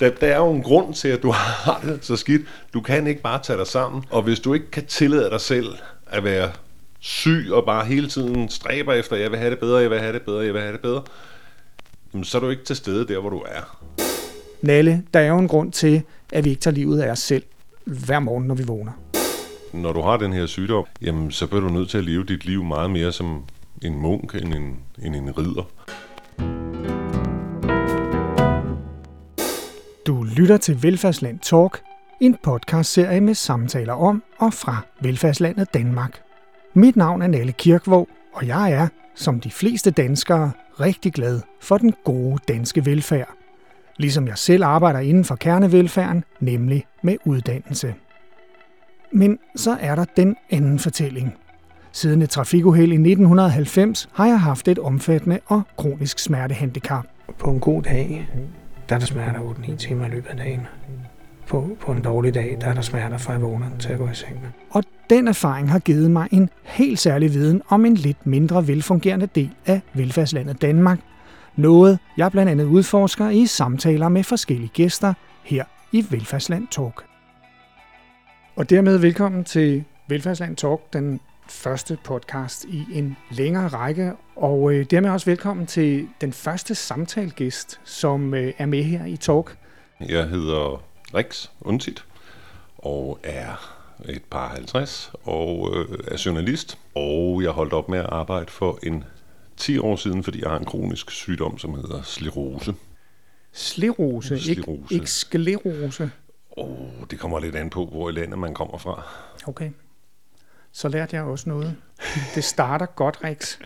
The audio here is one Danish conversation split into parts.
Der, der er jo en grund til, at du har det så skidt. Du kan ikke bare tage dig sammen. Og hvis du ikke kan tillade dig selv at være syg og bare hele tiden stræber efter, jeg vil have det bedre, jeg vil have det bedre, jeg vil have det bedre, så er du ikke til stede der, hvor du er. Nalle, der er jo en grund til, at vi ikke tager livet af os selv hver morgen, når vi vågner. Når du har den her sygdom, jamen, så bliver du nødt til at leve dit liv meget mere som en munk end en, end en ridder. Lytter til Velfærdsland Talk, en podcastserie med samtaler om og fra velfærdslandet Danmark. Mit navn er Nalle Kirkvåg, og jeg er, som de fleste danskere, rigtig glad for den gode danske velfærd. Ligesom jeg selv arbejder inden for kernevelfærden, nemlig med uddannelse. Men så er der den anden fortælling. Siden et trafikuheld i 1990 har jeg haft et omfattende og kronisk smertehandicap. På en god dag, der er der smerter 8-9 timer i løbet af dagen. På, på en dårlig dag, der er der smerter fra jeg vågner til at gå i seng. Og den erfaring har givet mig en helt særlig viden om en lidt mindre velfungerende del af velfærdslandet Danmark. Noget, jeg blandt andet udforsker i samtaler med forskellige gæster her i Velfærdsland Talk. Og dermed velkommen til Velfærdsland Talk, den første podcast i en længere række, og øh, dermed også velkommen til den første samtalegæst, som øh, er med her i Talk. Jeg hedder Rex Undsit og er et par 50 og øh, er journalist, og jeg holdt op med at arbejde for en 10 år siden, fordi jeg har en kronisk sygdom, som hedder sklerose. Sklerose, Sklerose. Ikke, ikke sklerose. Og det kommer lidt an på, hvor i landet man kommer fra. Okay. Så lærte jeg også noget. Det starter godt, Rex.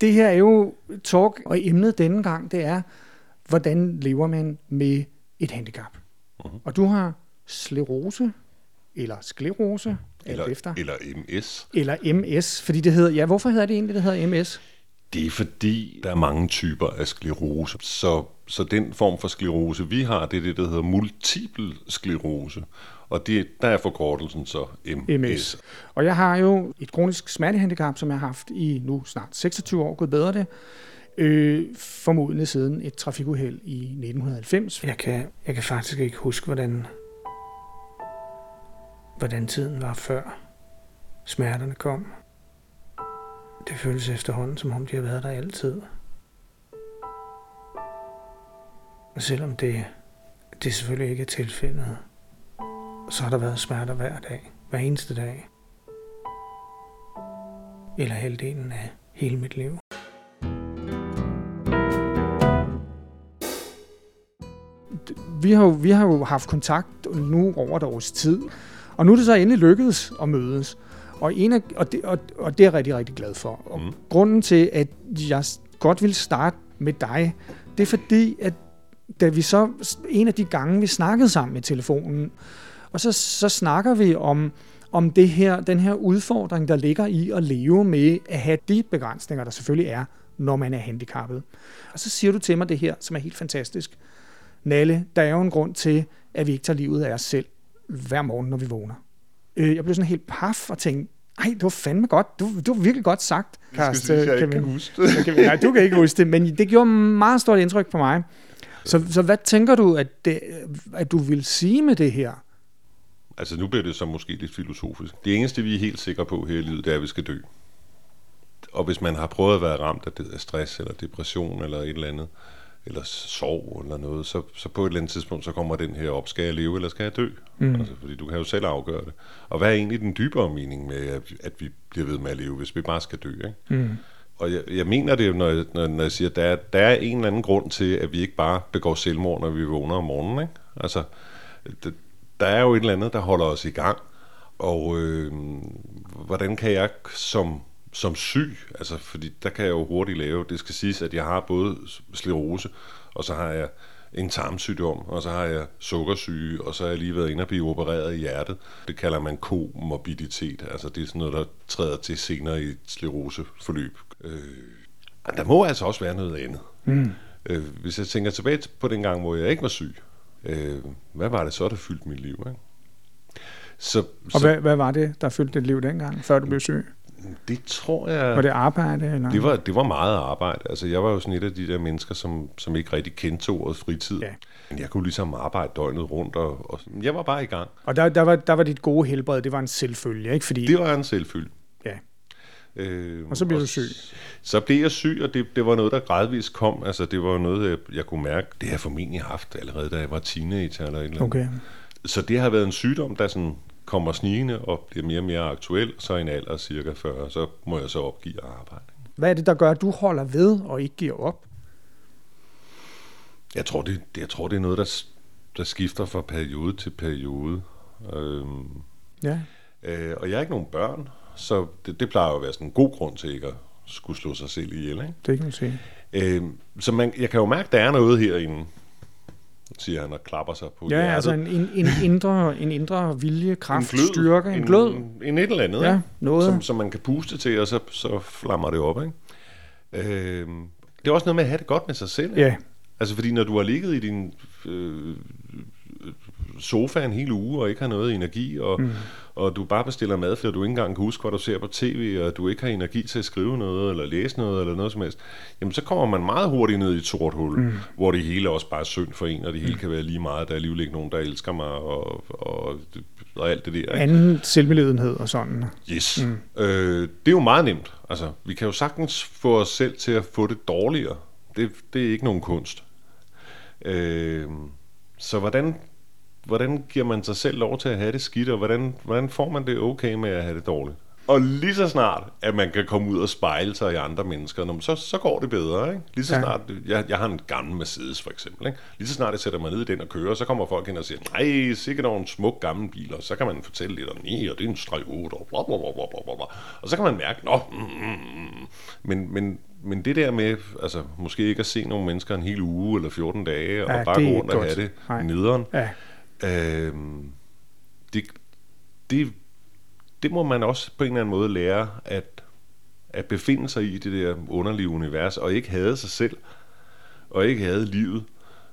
Det her er jo talk, og emnet denne gang, det er, hvordan lever man med et handicap? Mhm. Og du har sklerose, eller sklerose, Eller, efter, eller MS. eller MS, fordi det hedder, ja, hvorfor hedder det egentlig, det hedder MS? Det er fordi, der er mange typer af sklerose. Så, så den form for sklerose, vi har, det er det, der hedder multiple sklerose. Og det, der er forkortelsen så MS. MS. Og jeg har jo et kronisk smertehandicap, som jeg har haft i nu snart 26 år, gået bedre det, øh, formodentlig siden et trafikuheld i 1990. Jeg kan, jeg kan faktisk ikke huske, hvordan, hvordan tiden var før smerterne kom. Det føles efterhånden, som om de har været der altid. Og selvom det, det selvfølgelig ikke er tilfældet, så har der været smerter hver dag, hver eneste dag. Eller halvdelen af hele mit liv. vi har, jo, vi har jo haft kontakt nu over et års tid, og nu er det så endelig lykkedes at mødes. Og, en af, og, det, og, og det er jeg rigtig, rigtig glad for. Og Mm. grunden til, at jeg godt vil starte med dig, det er fordi, at da vi så, en af de gange, vi snakkede sammen med telefonen, og så, så snakker vi om, om det her, den her udfordring, der ligger i at leve med at have de begrænsninger, der selvfølgelig er, når man er handicappet. Og så siger du til mig det her, som er helt fantastisk. Nalle, der er jo en grund til, at vi ikke tager livet af os selv hver morgen, når vi vågner. Øh, jeg blev sådan helt paf og tænkte, ej, det var fandme godt. Du, du var virkelig godt sagt, Karsten. jeg ikke Kevin. kan huske det. Okay, nej, du kan ikke huske det, men det gjorde meget stort indtryk på mig. Så, så hvad tænker du, at, det, at du vil sige med det her? Altså nu bliver det så måske lidt filosofisk. Det eneste, vi er helt sikre på her i livet, det er, at vi skal dø. Og hvis man har prøvet at være ramt af det af stress eller depression eller et eller andet, eller sorg eller noget, så, så på et eller andet tidspunkt, så kommer den her op, skal jeg leve eller skal jeg dø? Mm. Altså, fordi du kan jo selv afgøre det. Og hvad er egentlig den dybere mening med, at, at vi bliver ved med at leve, hvis vi bare skal dø? Ikke? Mm. Og jeg, jeg mener det, jo, når jeg, når, når jeg siger, at der er, der er en eller anden grund til, at vi ikke bare begår selvmord, når vi vågner om morgenen. Ikke? Altså, det, der er jo et eller andet, der holder os i gang. Og øh, hvordan kan jeg som, som syg, altså fordi der kan jeg jo hurtigt lave, det skal siges, at jeg har både sklerose, og så har jeg en tarmsygdom, og så har jeg sukkersyge, og så har jeg lige været inde og blive opereret i hjertet. Det kalder man komorbiditet, altså det er sådan noget, der træder til senere i et skleroseforløb. Øh, der må altså også være noget andet. Mm. Øh, hvis jeg tænker tilbage på den gang, hvor jeg ikke var syg, øh, hvad var det så, der fyldte mit liv? Ikke? Så, Og så hvad, hvad var det, der fyldte dit liv dengang, før du blev syg? Det tror jeg... Var det arbejde? Eller? Det var, det var meget arbejde. Altså, jeg var jo sådan et af de der mennesker, som, som ikke rigtig kendte ordet fritid. Ja. Men jeg kunne ligesom arbejde døgnet rundt, og, og jeg var bare i gang. Og der, der, var, der var dit gode helbred, det var en selvfølge, ikke? Fordi, Det var en selvfølge. Øh, Og så blev du syg. Så blev jeg syg, og det, det var noget, der gradvist kom. Altså, det var noget, jeg, jeg kunne mærke. Det har jeg formentlig haft allerede, da jeg var teenager eller et eller andet. Okay. Så det har været en sygdom, der sådan kommer snigende og bliver mere og mere aktuel. Så i en alder af cirka 40, så må jeg så opgive at arbejde. Hvad er det, der gør, at du holder ved og ikke giver op? Jeg tror, det, jeg tror, det er noget, der, der skifter fra periode til periode. Øhm, Ja. øh, og jeg har ikke nogen børn, så det, det plejer jo at være sådan en god grund til ikke at skulle slå sig selv ihjel. Ikke? Det kan man sige. Øhm, så man, jeg kan jo mærke, at der er noget herinde, siger han og klapper sig på Ja, hjertet. altså en, en, en, indre, en indre vilje, kraft, glød, styrke, en glød. En, en et eller andet, Ja, noget. Som, som man kan puste til, og så, så flammer det op. Ikke? Øhm, det er også noget med at have det godt med sig selv. ikke? Ja, Altså fordi når du har ligget i din øh, sofa en hel uge og ikke har noget energi, og, mm. og du bare bestiller mad, fordi du ikke engang kan huske, hvad du ser på tv, og du ikke har energi til at skrive noget, eller læse noget, eller noget som helst, jamen så kommer man meget hurtigt ned i et sort hul, mm. hvor det hele også bare er synd for en, og det hele kan være lige meget, der er alligevel ikke nogen, der elsker mig, og, og, og alt det der. Ikke? anden selvmedledenhed og sådan. Yes. Mm. Øh, det er jo meget nemt. Altså, vi kan jo sagtens få os selv til at få det dårligere. Det, det er ikke nogen kunst. Øh, så hvordan, hvordan giver man sig selv lov til at have det skidt, og hvordan, hvordan får man det okay med at have det dårligt? Og lige så snart, at man kan komme ud og spejle sig i andre mennesker, så, så går det bedre. Ikke? Lige så Ja. snart, jeg, jeg har en gammel Mercedes for eksempel. Ikke? Lige så snart jeg sætter mig ned i den og kører, så kommer folk ind og siger, nej, sikkert over en smuk gammel bil, og så kan man fortælle lidt om, nej, og det er en streg 8, og bla, bla, bla, bla, bla, bla. Og så kan man mærke, nå, mm, mm, mm. Men, men, men det der med, altså, måske ikke at se nogle mennesker en hel uge eller 14 dage, og Ja, bare det gå rundt og have det Nej. nederen, Ja, Øh, det, det, det må man også på en eller anden måde lære at, at befinde sig i det der underlige univers, og ikke hade sig selv, og ikke hade livet,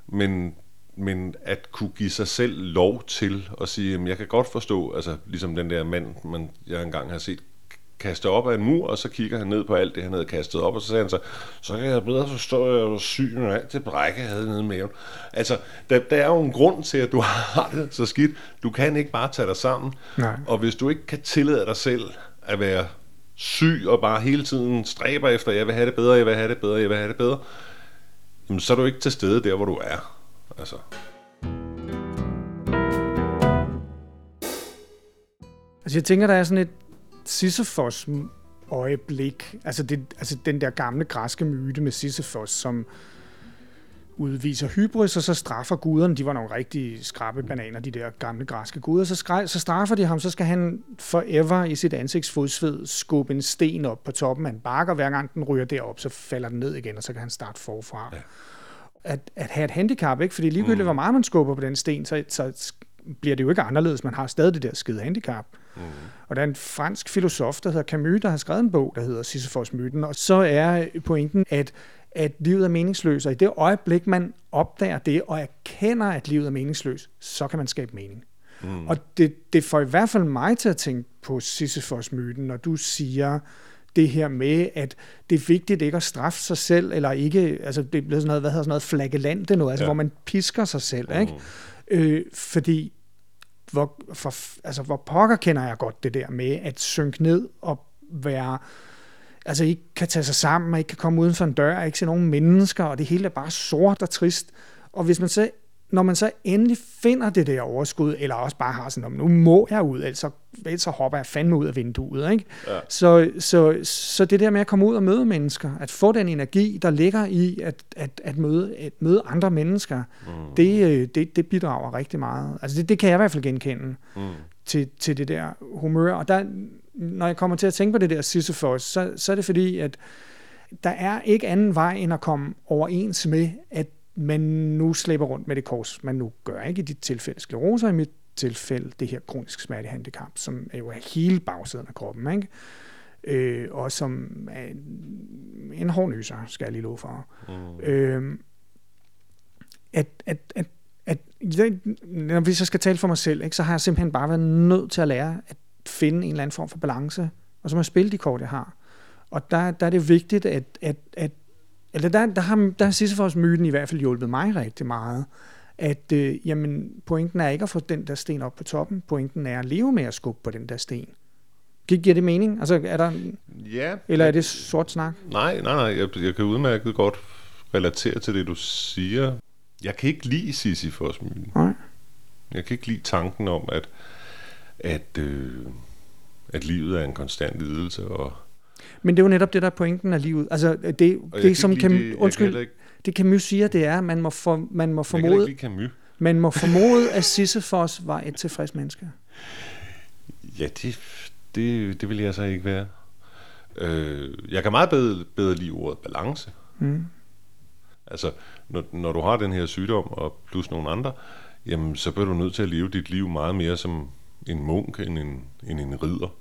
men, men at kunne give sig selv lov til at sige, at jeg kan godt forstå, altså ligesom den der mand, man, jeg engang har set kaste op af en mur, og så kigger han ned på alt det, han havde kastet op, og så sagde han så, så kan jeg bedre forstå, at jeg var syg, når alt det brække, jeg havde nede i maven. Altså, der, der er jo en grund til, at du har det så skidt. Du kan ikke bare tage dig sammen. Nej. Og hvis du ikke kan tillade dig selv at være syg, og bare hele tiden stræber efter, jeg vil have det bedre, jeg vil have det bedre, jeg vil have det bedre, jamen, så er du ikke til stede der, hvor du er. Altså. Altså jeg tænker, der er sådan et Sisyfos øjeblik. Altså, det, altså den der gamle græske myte med Sisyfos, som udviser hybris, og så straffer guderne, de var nogle rigtig skrappe bananer, de der gamle græske guder, så, skre, så straffer de ham, så skal han forever i sit ansigtsfodsved skubbe en sten op på toppen af en bakke, og hver gang den ryger derop, så falder den ned igen, og så kan han starte forfra. Ja. At, at have et handicap, ikke? fordi ligegyldigt, mm. hvor meget man skubber på den sten, så, så bliver det jo ikke anderledes. Man har stadig det der skide handicap. Mm. Og der er en fransk filosof, der hedder Camus, der har skrevet en bog, der hedder Sisyfos-myten, og så er pointen, at at livet er meningsløst, og i det øjeblik, man opdager det og erkender, at livet er meningsløst, så kan man skabe mening. Mm. Og det, det får i hvert fald mig til at tænke på Sisyfos-myten, når du siger det her med, at det er vigtigt ikke at straffe sig selv, eller ikke, altså det bliver sådan noget, hvad hedder sådan noget, flagellante noget, altså Ja. hvor man pisker sig selv, ikke? Øh, fordi hvor, for, altså, hvor pokker kender jeg godt det der med at synke ned og være altså ikke kan tage sig sammen, og ikke kan komme uden for en dør, og ikke se nogen mennesker, og det hele er bare sort og trist. Og hvis man så, når man så endelig finder det der overskud, eller også bare har sådan, "Nå, men nu må jeg ud, ellers så, ellers så hopper jeg fandme ud af vinduet. Ikke? Ja. Så, så, så det der med at komme ud og møde mennesker, at få den energi, der ligger i at, at, at, møde, at møde andre mennesker, mm. det, øh, det, det bidrager rigtig meget. Altså det, det kan jeg i hvert fald genkende Mm. til, til det der humør. Og der, når jeg kommer til at tænke på det der Sisyphos, så, så er det fordi, at der er ikke anden vej end at komme overens med, at man nu slæber rundt med det kors, man nu gør. Ikke i dit tilfælde sklerose, og i mit tilfælde det her kronisk smertehandicap, som er jo hele bagsiden af kroppen, ikke? Øh, og som er en, en hård nyser, skal jeg lige love for. Mm. Øh, at, at, at, at jeg, når vi så skal tale for mig selv, ikke, så har jeg simpelthen bare været nødt til at lære at finde en eller anden form for balance, og så må jeg spille de kort, jeg har. Og der, der er det vigtigt, at, at, at eller der, der har, der har Sisyfos-myten i hvert fald hjulpet mig rigtig meget, at øh, jamen, pointen er ikke at få den der sten op på toppen, pointen er at leve med at skubbe på den der sten. Gi- Giver det mening? Altså, er der, Ja. eller er det sort snak? Nej, nej, nej. Jeg, jeg kan udmærket godt relatere til det, du siger. Jeg kan ikke lide Sisyfos myten. Nej. Jeg kan ikke lide tanken om, at, at, øh, at livet er en konstant lidelse. Og, Men det er jo netop det, der er pointen af livet. Altså, det, og jeg kan det som kan, det, undskyld, ikke, det Camus siger, det er, at man må, for, man må formode, man må formode, at Sisyfos var et tilfreds menneske. Ja, det, det, det vil jeg så ikke være. Øh, jeg kan meget bedre, bedre lide ordet balance. Mm. Altså, når, når du har den her sygdom, og plus nogle andre, jamen, så bliver du nødt til at leve dit liv meget mere som en munk end en, end en ridder.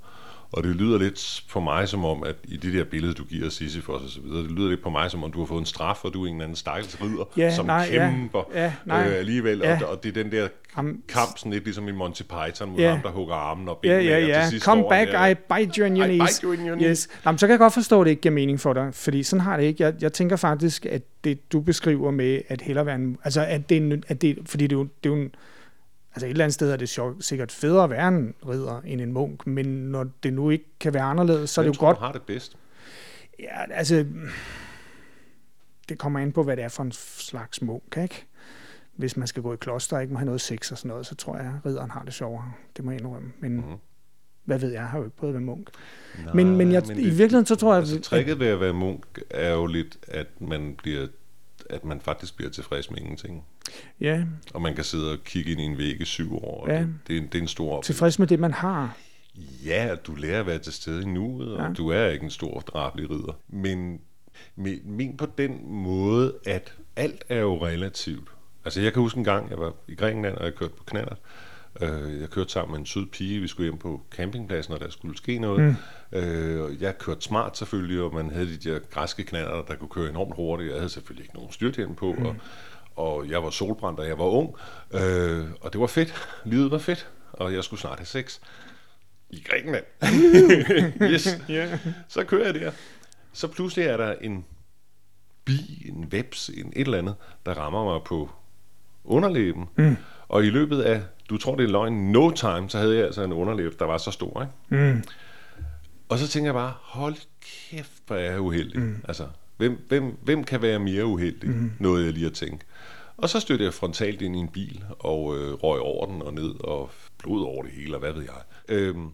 Og det lyder lidt for mig som om, at i det der billede, du giver Sisyfos og så videre, det lyder lidt på mig som om, du har fået en straf, og du er en eller anden stakkels ridder, Ja, som nej, ja. kæmper Ja, nej. øh, alligevel. Ja. Og, og det er den der Ham, kamp, sådan lidt ligesom i Monty Python, mod Ja. ham, der hugger armen og ja, benene ja, og ja. til sidst Come back, der, I bite you in your knees. you in your knees. Yes. Jamen, så kan jeg godt forstå, at det ikke giver mening for dig, fordi sådan har det ikke. Jeg, jeg tænker faktisk, at det, du beskriver med, at hellere være en, altså, at det, er en- at det, fordi det er jo, det er jo en, altså et eller andet sted er det sjovt, sikkert federe at være en ridder end en munk, men når det nu ikke kan være anderledes, så er det jo tror, godt, du har det bedst. ja, altså, det kommer an på, hvad det er for en slags munk, ikke? Hvis man skal gå i kloster og ikke må have noget sex og sådan noget, så tror jeg, at ridderen har det sjovere. Det må jeg indrømme. Men Mhm. hvad ved jeg, jeg har jo ikke prøvet at være munk. Nej, Men, men, jeg, i virkeligheden, så tror jeg, Altså, tricket ved at være munk er jo lidt, at man bliver at man faktisk bliver tilfreds med ingenting. ja, Og man kan sidde og kigge ind i en væg i syv år. og Ja. Det, det, er, en- det er en stor tilfreds med det, man har. Ja, du lærer at være til stede i nuet, og Ja. du er ikke en stor drabelig ridder. Men men, men på den måde, at alt er jo relativt. Altså jeg kan huske en gang, jeg var i Grækenland, og jeg kørte på knaller. Øh, jeg kørte sammen med en sød pige, vi skulle hjem på campingpladsen, og der skulle ske noget. Mm. Øh, jeg kørte smart selvfølgelig, og man havde de der græske knaller, der kunne køre enormt hurtigt. Jeg havde selvfølgelig ikke nogen styrthjelm på, mm. og, og jeg var solbrændt, og jeg var ung. Øh, og det var fedt. Livet var fedt, og jeg skulle snart have sex. I Grækenland. yes. Ja. Så kører jeg der. Så pludselig er der en bi, en webs, en et eller andet, der rammer mig på underlæben. Mm. Og i løbet af, du tror det er løgn, no time, så havde jeg altså en underlæb, der var så stor. Ikke? Mm. Og så tænker jeg bare, hold kæft, hvor er jeg uheldig. Mm. Altså, hvem, hvem, hvem kan være mere uheldig? Mm. Noget jeg lige at tænke. Og så stødte jeg frontalt ind i en bil, og øh, røg over den og ned, og blod over det hele, og hvad ved jeg. Øhm,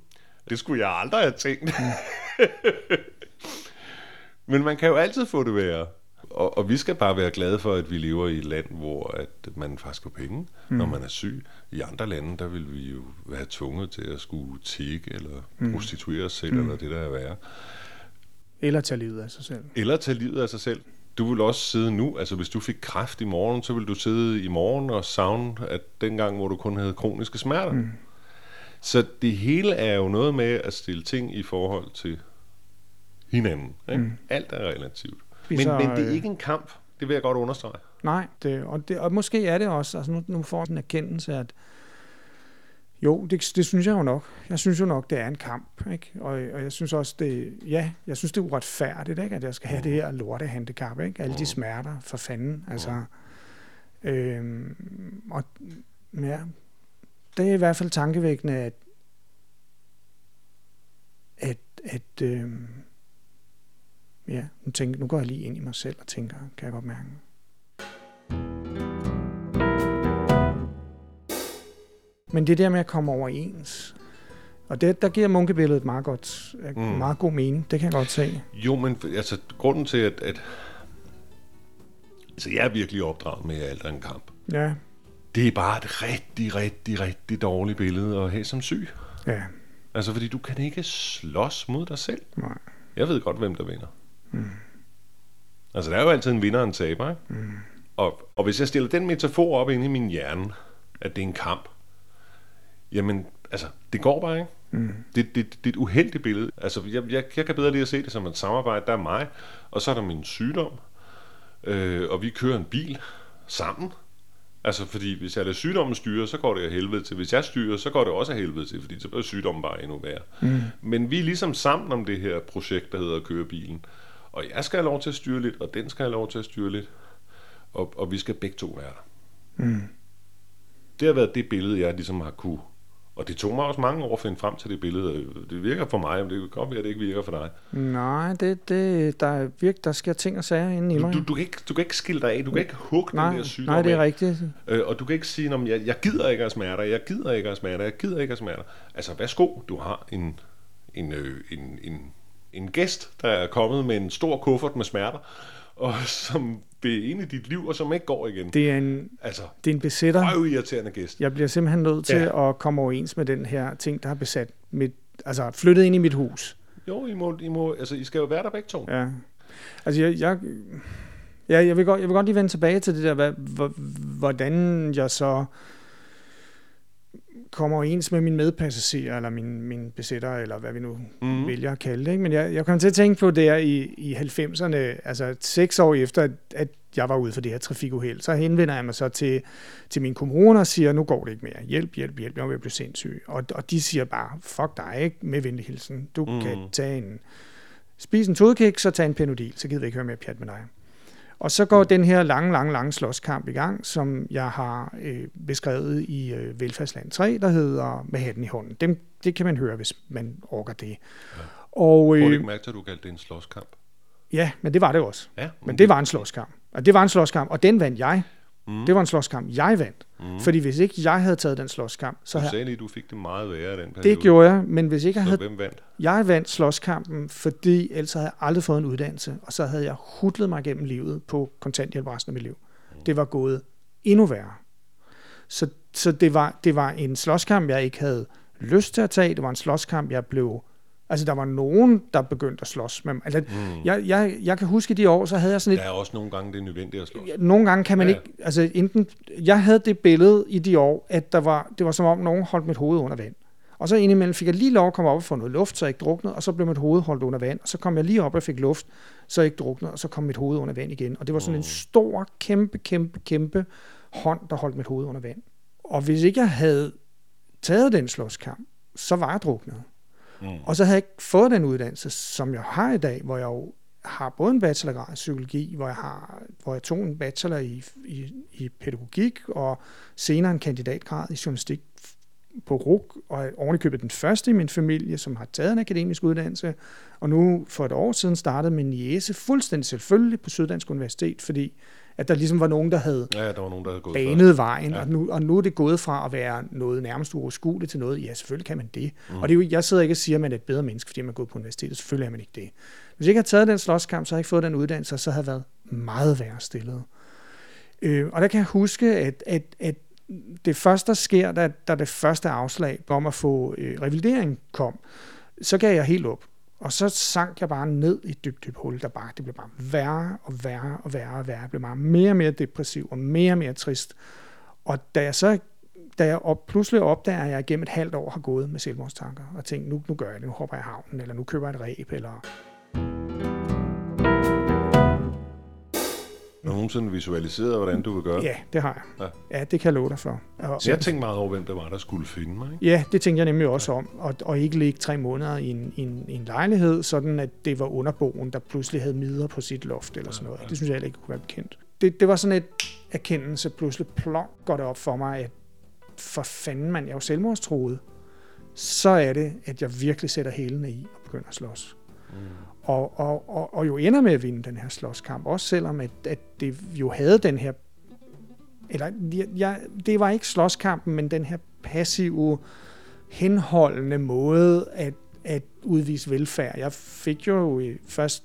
det skulle jeg aldrig have tænkt. Men man kan jo altid få det værre. Og, og vi skal bare være glade for, at vi lever i et land, hvor at man faktisk får penge, mm. når man er syg. I andre lande, der vil vi jo være tvunget til at skulle tigge eller mm. prostituere os selv, mm. eller det der er værre. Eller tage livet af sig selv. Eller tage livet af sig selv. Du vil også sidde nu, altså hvis du fik kræft i morgen, så vil du sidde i morgen og savne, at dengang, hvor du kun havde kroniske smerter. Mm. Så det hele er jo noget med at stille ting i forhold til hinanden. Ikke? Mm. Alt er relativt. Men, Spiser, men det er øh, ikke en kamp, det vil jeg godt understrege. Nej, det, og, det, og måske er det også, altså nu, nu får den erkendelse, at jo, det, det synes jeg jo nok. Jeg synes jo nok, det er en kamp, ikke? Og, og jeg synes også, det, ja, jeg synes, det er uretfærdigt, ikke? At jeg skal have det her lorte handicap, ikke? Alle de smerter, for fanden, altså. Øhm, og ja, det er i hvert fald tankevækkende, at at, at øhm, ja, nu, tænker, nu går jeg lige ind i mig selv og tænker, kan jeg godt mærke. Men det der med at komme overens, og det, der giver munkebilledet meget, godt, mm. Mm. meget god mening, det kan jeg godt se. Jo, men altså, grunden til, at, at altså, jeg er virkelig opdraget med, alt en kamp. Ja, Det er bare et rigtig, rigtig, rigtig dårligt billede at have som syg. ja, Altså, fordi du kan ikke slås mod dig selv. nej. Jeg ved godt, hvem der vinder. Mm. Altså, der er jo altid en vinder og en taber, ikke? Mm. Og, og hvis jeg stiller den metafor op inde i min hjerne, at det er en kamp, jamen, altså, det går bare ikke. Mm. Det, det, det er et uheldigt billede. Altså, jeg, jeg, jeg kan bedre lide at se det som et samarbejde. Der er mig, og så er der min sygdom, øh, og vi kører en bil sammen. Altså, fordi hvis jeg lader sygdommen styre, så går det af helvede til. Hvis jeg styrer, så går det også af helvede til, fordi så bliver sygdommen bare endnu værre. Mm. Men vi er ligesom sammen om det her projekt, der hedder at køre bilen. Og jeg skal have lov til at styre lidt, og den skal have lov til at styre lidt. Og, og vi skal begge to være der. Mm. Det har været det billede, jeg ligesom har kunne og det tog mig også mange år at finde frem til det billede. Det virker for mig, men det kan godt være, at det ikke virker for dig. Nej, det, det, der, er virke, der sker ting og sager inde i mig. Du, du, du, kan ikke, du kan ikke skille dig af, du kan ikke hugge nej, den der sygdom Nej, det er af. rigtigt. Øh, og du kan ikke sige, at jeg, jeg gider ikke at smerter, jeg gider ikke at smerter, jeg gider ikke at smerter. Altså, værsgo, du har en, en, øh, en, en, en gæst, der er kommet med en stor kuffert med smerter, og som vil ind i dit liv, og som ikke går igen. Det er en, altså, det er en besætter. Røv irriterende gæst. Jeg bliver simpelthen nødt til ja. at komme overens med den her ting, der har besat mit, altså flyttet ind i mit hus. Jo, I, må, I, må, altså, I skal jo være der begge to. Ja. Altså, jeg, jeg, ja, jeg, vil godt, jeg vil godt lige vende tilbage til det der, hvad, hvordan jeg så kommer overens med min medpassager, eller min, min besætter, eller hvad vi nu mm. vælger at kalde det. Ikke? Men jeg, jeg kom til at tænke på der i, i 90'erne, altså seks år efter, at, at jeg var ude for det her trafikuheld, så henvender jeg mig så til, til min kommune og siger, nu går det ikke mere. Hjælp, hjælp, hjælp, jeg vil blive sindssyg. Og, og de siger bare, fuck dig, ikke? med venlig hilsen. Du mm. kan tage en, spise en todkik, så tage en penodil, så gider vi ikke høre mere pjat med dig. Og så går den her lange, lange, lange slåskamp i gang, som jeg har øh, beskrevet i øh, Velfærdsland 3, der hedder Med hatten i hånden. Dem, det kan man høre, hvis man orker det. Ja. Og, øh, du ikke mærke at du kaldte det en slåskamp? Ja, men det var det også. Ja, okay. Men det var en slåskamp. Og det var en slåskamp, og den vandt jeg. Mm. Det var en slåskamp, jeg vandt. Mm. Fordi hvis ikke jeg havde taget den slåskamp, så Du sagde lige, du fik det meget værre den periode. Det gjorde jeg, men hvis ikke jeg så havde... hvem vandt? Jeg vandt slåskampen, fordi ellers havde jeg aldrig fået en uddannelse, og så havde jeg hudlet mig gennem livet på kontanthjælp resten af mit liv. Mm. Det var gået endnu værre. Så, så det, var, det var en slåskamp, jeg ikke havde lyst til at tage. Det var en slåskamp, jeg blev Altså, der var nogen, der begyndte at slås med mig. Altså, mm. jeg, jeg, jeg kan huske de år, så havde jeg sådan et... Der er også nogle gange, det er nødvendigt at slås. Nogle gange kan man ja. ikke... Altså, enten... Jeg havde det billede i de år, at der var, det var som om, nogen holdt mit hoved under vand. Og så indimellem fik jeg lige lov at komme op og få noget luft, så jeg ikke druknede, og så blev mit hoved holdt under vand. Og så kom jeg lige op og fik luft, så jeg ikke druknede, og så kom mit hoved under vand igen. Og det var sådan mm. en stor, kæmpe, kæmpe, kæmpe hånd, der holdt mit hoved under vand. Og hvis ikke jeg havde taget den slåskamp, så var jeg druknet. Mm. Og så havde jeg ikke fået den uddannelse, som jeg har i dag, hvor jeg jo har både en bachelorgrad i psykologi, hvor jeg, har, hvor jeg tog en bachelor i, i, i pædagogik, og senere en kandidatgrad i journalistik på RUG, og ovenikøbet den første i min familie, som har taget en akademisk uddannelse, og nu for et år siden startede min niece fuldstændig selvfølgelig på Syddansk Universitet, fordi at der ligesom var nogen, der havde, ja, der var nogen, der havde gået banet først. vejen, ja. og, nu, og nu er det gået fra at være noget nærmest uoverskueligt til noget, ja, selvfølgelig kan man det. Mm. Og det er jo, jeg sidder ikke og siger, at man er et bedre menneske, fordi man er gået på universitetet. Selvfølgelig er man ikke det. Hvis jeg ikke har taget den slåskamp, så har jeg ikke fået den uddannelse, så har jeg været meget værre stillet. Øh, og der kan jeg huske, at, at, at det første, der sker, da, da det første afslag om at få øh, revalidering kom, så gav jeg helt op. Og så sank jeg bare ned i et dybt, dybt hul, der bare, det blev bare værre og værre og værre og værre. Jeg blev bare mere og mere depressiv og mere og mere trist. Og da jeg så da jeg op, pludselig opdager, at jeg gennem et halvt år har gået med selvmordstanker, og tænkt, nu, nu gør jeg det, nu hopper jeg i havnen, eller nu køber jeg et ræb, eller Har du nogensinde visualiseret, hvordan du vil gøre Ja, det har jeg. Ja, ja det kan jeg love dig for. Og, så jeg tænkte meget over, hvem det var, der skulle finde mig. Ikke? Ja, det tænkte jeg nemlig også ja. om. Og, og ikke ligge tre måneder i en, i, en, i en lejlighed, sådan at det var underboen, der pludselig havde midler på sit loft eller sådan noget. Ja, ja. Det synes jeg heller ikke kunne være bekendt. Det, det var sådan et erkendelse, pludselig plong går det op for mig, at for fanden man, jeg er jo selvmordstroet. Så er det, at jeg virkelig sætter hælene i og begynder at slås. Mm og, og, og, og jo ender med at vinde den her slåskamp, også selvom at, at det jo havde den her, eller ja, det var ikke slåskampen, men den her passive, henholdende måde at, at udvise velfærd. Jeg fik jo først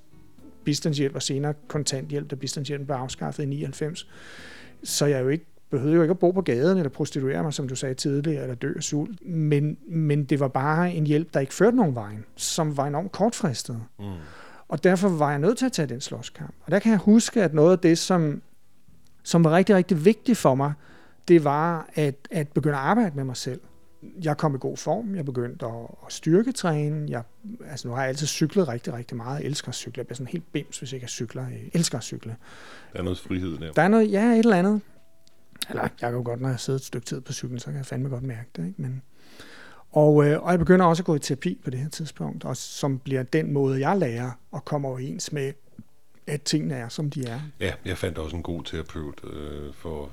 bistandshjælp og senere kontanthjælp, da bistandshjælpen blev afskaffet i 99. Så jeg er jo ikke behøvede jo ikke at bo på gaden eller prostituere mig, som du sagde tidligere, eller dø af sult. Men, men det var bare en hjælp, der ikke førte nogen vejen, som var enormt kortfristet. Mm. Og derfor var jeg nødt til at tage den slåskamp. Og der kan jeg huske, at noget af det, som, som var rigtig, rigtig vigtigt for mig, det var at, at begynde at arbejde med mig selv. Jeg kom i god form, jeg begyndte at, at styrketræne. Jeg, altså nu har jeg altid cyklet rigtig, rigtig meget. Jeg elsker at cykle. Jeg bliver sådan helt bims, hvis jeg ikke cykler. Jeg elsker at cykle. Der er noget frihed der. Der er noget, ja, et eller andet. Eller jeg kan jo godt, når jeg sidder et stykke tid på cyklen, så kan jeg fandme godt mærke det. Ikke? Men, og, øh, og jeg begynder også at gå i terapi på det her tidspunkt, og som bliver den måde, jeg lærer at komme overens med, at tingene er, som de er. Ja, jeg fandt også en god terapeut øh, for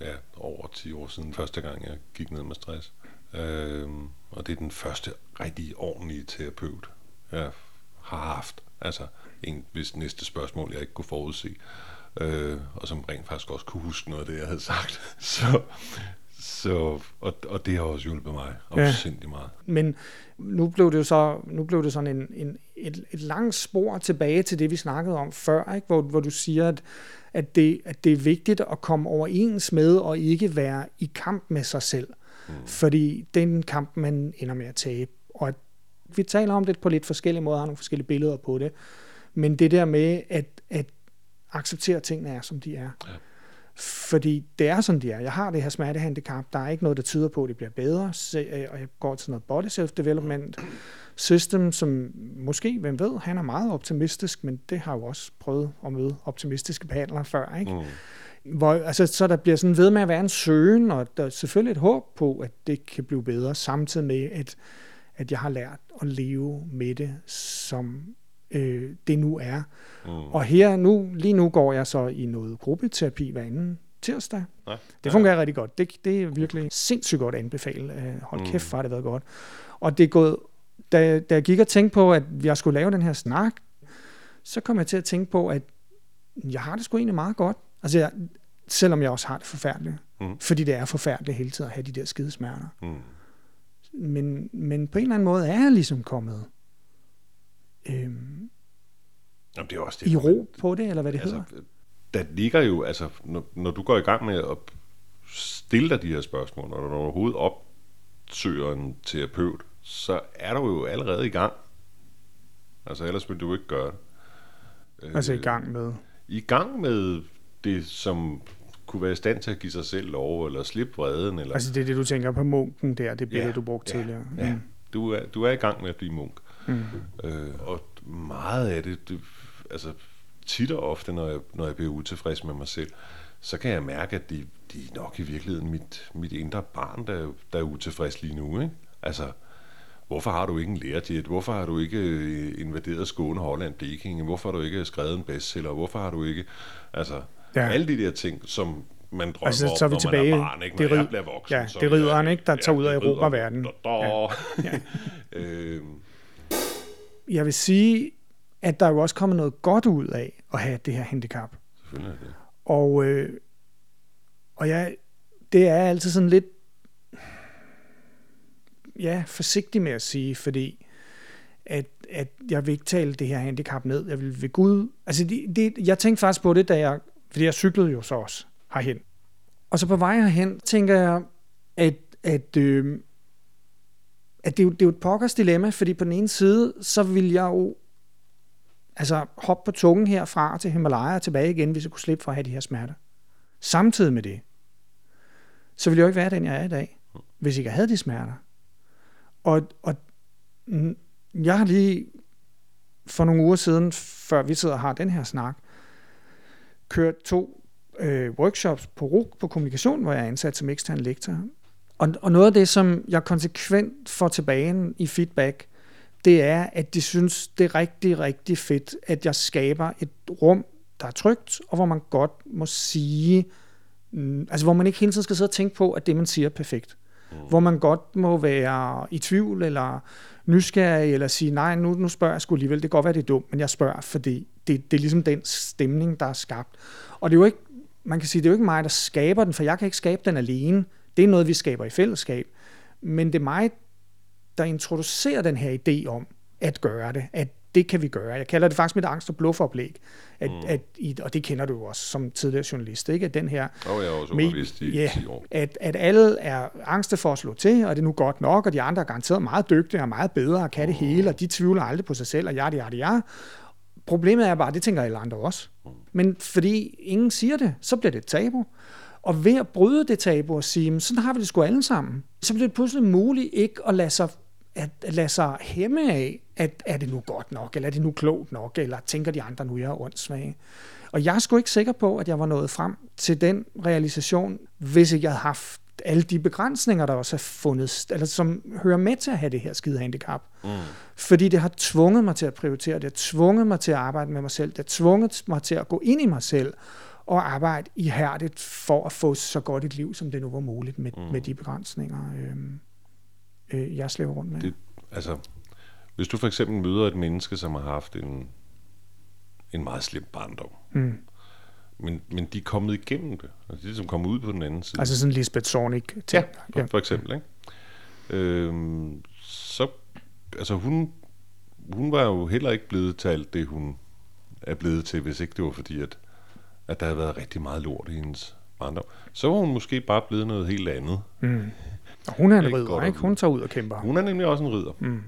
ja, over 10 år siden, første gang jeg gik ned med stress. Øh, og det er den første rigtig ordentlige terapeut, jeg har haft. Altså en, hvis næste spørgsmål, jeg ikke kunne forudse. Øh, og som rent faktisk også kunne huske noget af det, jeg havde sagt. Så, så, og, og det har også hjulpet mig opsindigt ja. meget. Men nu blev det jo så, nu blev det sådan en, en, et, et langt spor tilbage til det, vi snakkede om før, ikke? Hvor, hvor du siger, at, at, det, at det er vigtigt at komme overens med og ikke være i kamp med sig selv. Mm. Fordi den kamp, man ender med at tabe. Og at vi taler om det på lidt forskellige måder, har nogle forskellige billeder på det. Men det der med at, at acceptere, at tingene er, som de er. Ja. Fordi det er, som de er. Jeg har det her smertehandicap. Der er ikke noget, der tyder på, at det bliver bedre. Øh, og jeg går til noget body self-development system, som måske, hvem ved, han er meget optimistisk, men det har jo også prøvet at møde optimistiske behandlere før. Ikke? Mm. Hvor, altså, så der bliver sådan ved med at være en søgen, og der er selvfølgelig et håb på, at det kan blive bedre, samtidig med, at, at jeg har lært at leve med det, som øh, det nu er. Mm. Og her nu, lige nu går jeg så i noget gruppeterapi hver anden tirsdag. Ja. Det fungerer ja. rigtig godt. Det, det er virkelig sindssygt godt at anbefale. Øh, hold mm. kæft, har det været godt. Og det er gået, da, da jeg gik og tænkte på, at jeg skulle lave den her snak, så kom jeg til at tænke på, at jeg har det sgu egentlig meget godt. Altså, jeg, selvom jeg også har det forfærdeligt. Mm. Fordi det er forfærdeligt hele tiden at have de der skidesmerter. Mm. Men, men på en eller anden måde er jeg ligesom kommet øhm, Jamen, det er også det, i ro på det, eller hvad det altså, hedder? Der ligger jo, altså, når, når du går i gang med at stille dig de her spørgsmål, når du overhovedet opsøger en terapeut, så er du jo allerede i gang. Altså, ellers vil du ikke gøre det. Altså i gang med? I gang med det, som kunne være i stand til at give sig selv lov, eller slippe vreden. Eller... Altså det er det, du tænker på munken der, det billede, ja, du brugte ja, tidligere. Ja, mm. du, er, du er i gang med at blive munk. Mm. Øh, og meget af det, det, altså tit og ofte, når jeg, når jeg bliver utilfreds med mig selv, så kan jeg mærke, at det de er nok i virkeligheden mit, mit indre barn, der, der er utilfreds lige nu. Ikke? Altså, hvorfor har du ikke en lærerjet? Hvorfor har du ikke øh, invaderet Skåne, Holland, Blekinge? Hvorfor har du ikke skrevet en bestseller? Hvorfor har du ikke... Altså, ja. alle de der ting, som man drømmer altså, så er vi om, tilbage, man er barn, ikke? Når det jeg bliver voksen. Ja, det er han, ikke? Der ja, tager ud af Europa-verden. Ja. ja. øh, jeg vil sige, at der er jo også kommet noget godt ud af at have det her handicap. Selvfølgelig det. Og, øh, og jeg, det er altid sådan lidt ja, forsigtig med at sige, fordi at, at jeg vil ikke tale det her handicap ned. Jeg vil ved Gud... Altså, det, det, jeg tænkte faktisk på det, da jeg... Fordi jeg cyklede jo så også herhen. Og så på vej herhen, tænker jeg, at, at øh, at det, er jo, det er jo et pokkers dilemma, fordi på den ene side, så vil jeg jo altså hoppe på tungen herfra til Himalaya og tilbage igen, hvis jeg kunne slippe for at have de her smerter. Samtidig med det, så ville jeg jo ikke være den, jeg er i dag, hvis ikke jeg havde de smerter. Og, og jeg har lige for nogle uger siden, før vi sidder og har den her snak, kørt to øh, workshops på RUG på kommunikation, hvor jeg er ansat som ekstern lektor. Og, og noget af det, som jeg konsekvent får tilbage i feedback, det er, at de synes, det er rigtig, rigtig fedt, at jeg skaber et rum, der er trygt, og hvor man godt må sige, mm, altså hvor man ikke hele tiden skal sidde og tænke på, at det, man siger, er perfekt. Mm. Hvor man godt må være i tvivl, eller nysgerrig, eller sige, nej, nu, nu spørger jeg sgu alligevel, det kan godt være, det er dumt, men jeg spørger, fordi det, det er ligesom den stemning, der er skabt. Og det er jo ikke, man kan sige, det er jo ikke mig, der skaber den, for jeg kan ikke skabe den alene. Det er noget, vi skaber i fællesskab. Men det er mig, der introducerer den her idé om at gøre det, at det kan vi gøre. Jeg kalder det faktisk mit angst- og bluffoplæg. At, mm. at, og det kender du jo også som tidligere journalist, ikke? At den her... Oh, jeg har også med, i ja, 10 år. At, at alle er angste for at slå til, og det er nu godt nok, og de andre er garanteret meget dygtige og meget bedre og kan det mm. hele, og de tvivler aldrig på sig selv, og ja, det, ja, det, ja. Problemet er bare, det tænker alle andre også. Mm. Men fordi ingen siger det, så bliver det et tabu. Og ved at bryde det tabu og sige, sådan har vi det sgu alle sammen, så bliver det pludselig muligt ikke at lade sig, at, at lade sig hæmme af, at er det nu godt nok, eller er det nu klogt nok, eller tænker de andre nu, jeg er åndssvage. Og jeg er sgu ikke sikker på, at jeg var nået frem til den realisation, hvis ikke jeg havde haft alle de begrænsninger, der også er fundet, eller som hører med til at have det her skide handicap. Mm. Fordi det har tvunget mig til at prioritere, det har tvunget mig til at arbejde med mig selv, det har tvunget mig til at gå ind i mig selv og arbejde ihærdigt for at få så godt et liv, som det nu var muligt med, mm. med de begrænsninger, øh, øh, jeg slæver rundt med. Det, altså, hvis du for eksempel møder et menneske, som har haft en, en meget slem barndom, mm men, men de er kommet igennem det. Altså, de er ligesom kommet ud på den anden side. Altså sådan Lisbeth Zornig Ja, for, ja. for eksempel. Ikke? Øhm, så, altså hun, hun var jo heller ikke blevet til alt det, hun er blevet til, hvis ikke det var fordi, at, at der havde været rigtig meget lort i hendes barndom. Så var hun måske bare blevet noget helt andet. Mm. Og hun er en ridder, ikke? Hun tager ud og kæmper. Hun er nemlig også en ridder. Mm.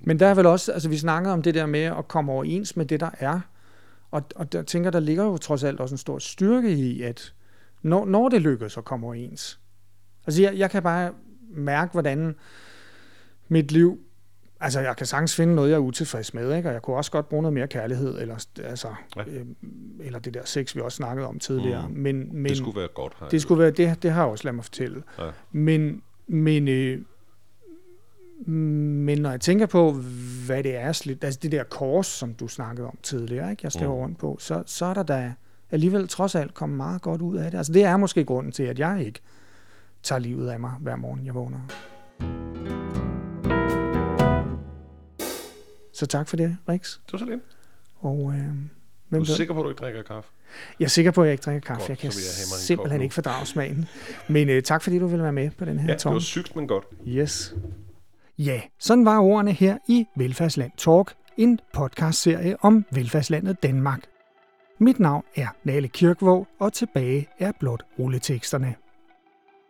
Men der er vel også, altså vi snakker om det der med at komme overens med det, der er. Og, og der tænker, der ligger jo trods alt også en stor styrke i, at når, når det lykkes at komme overens. Altså jeg, jeg kan bare mærke, hvordan mit liv, altså jeg kan sagtens finde noget, jeg er utilfreds med, ikke? og jeg kunne også godt bruge noget mere kærlighed, eller, altså, ja. øh, eller det der sex, vi også snakkede om tidligere. Mm. Men, men, det skulle være godt. Her, det, skulle være, det, det har jeg også ladet mig fortælle. Ja. Men, men øh, men når jeg tænker på, hvad det er, altså det der kors, som du snakkede om tidligere, ikke? jeg står mm. rundt på, så, så er der da alligevel trods alt kommet meget godt ud af det. Altså det er måske grunden til, at jeg ikke tager livet af mig hver morgen, jeg vågner. Så tak for det, Rix. Det var så lidt. Og, øh, hvem du er sikker på, at du ikke drikker kaffe? Jeg er sikker på, at jeg ikke drikker kaffe. Godt, jeg kan jeg simpelthen ikke fordrage smagen. Men øh, tak fordi du ville være med på den her Ja, det var sygt, men godt. Yes. Ja, sådan var ordene her i Velfærdsland Talk, en podcastserie om velfærdslandet Danmark. Mit navn er Nale Kirkvåg, og tilbage er blot rulleteksterne.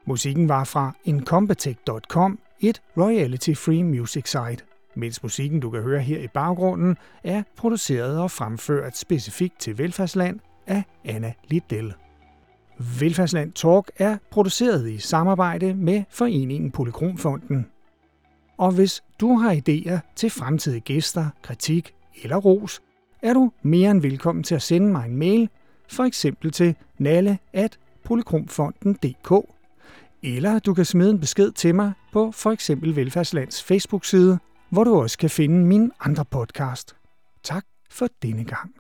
Musikken var fra incompetech.com, et royalty-free music site, mens musikken, du kan høre her i baggrunden, er produceret og fremført specifikt til Velfærdsland af Anna Liddell. Velfærdsland Talk er produceret i samarbejde med Foreningen Polykromfonden. Og hvis du har idéer til fremtidige gæster, kritik eller ros, er du mere end velkommen til at sende mig en mail, for eksempel til nalle at polykromfonden.dk, eller du kan smide en besked til mig på for eksempel Velfærdslands Facebook-side, hvor du også kan finde min andre podcast. Tak for denne gang.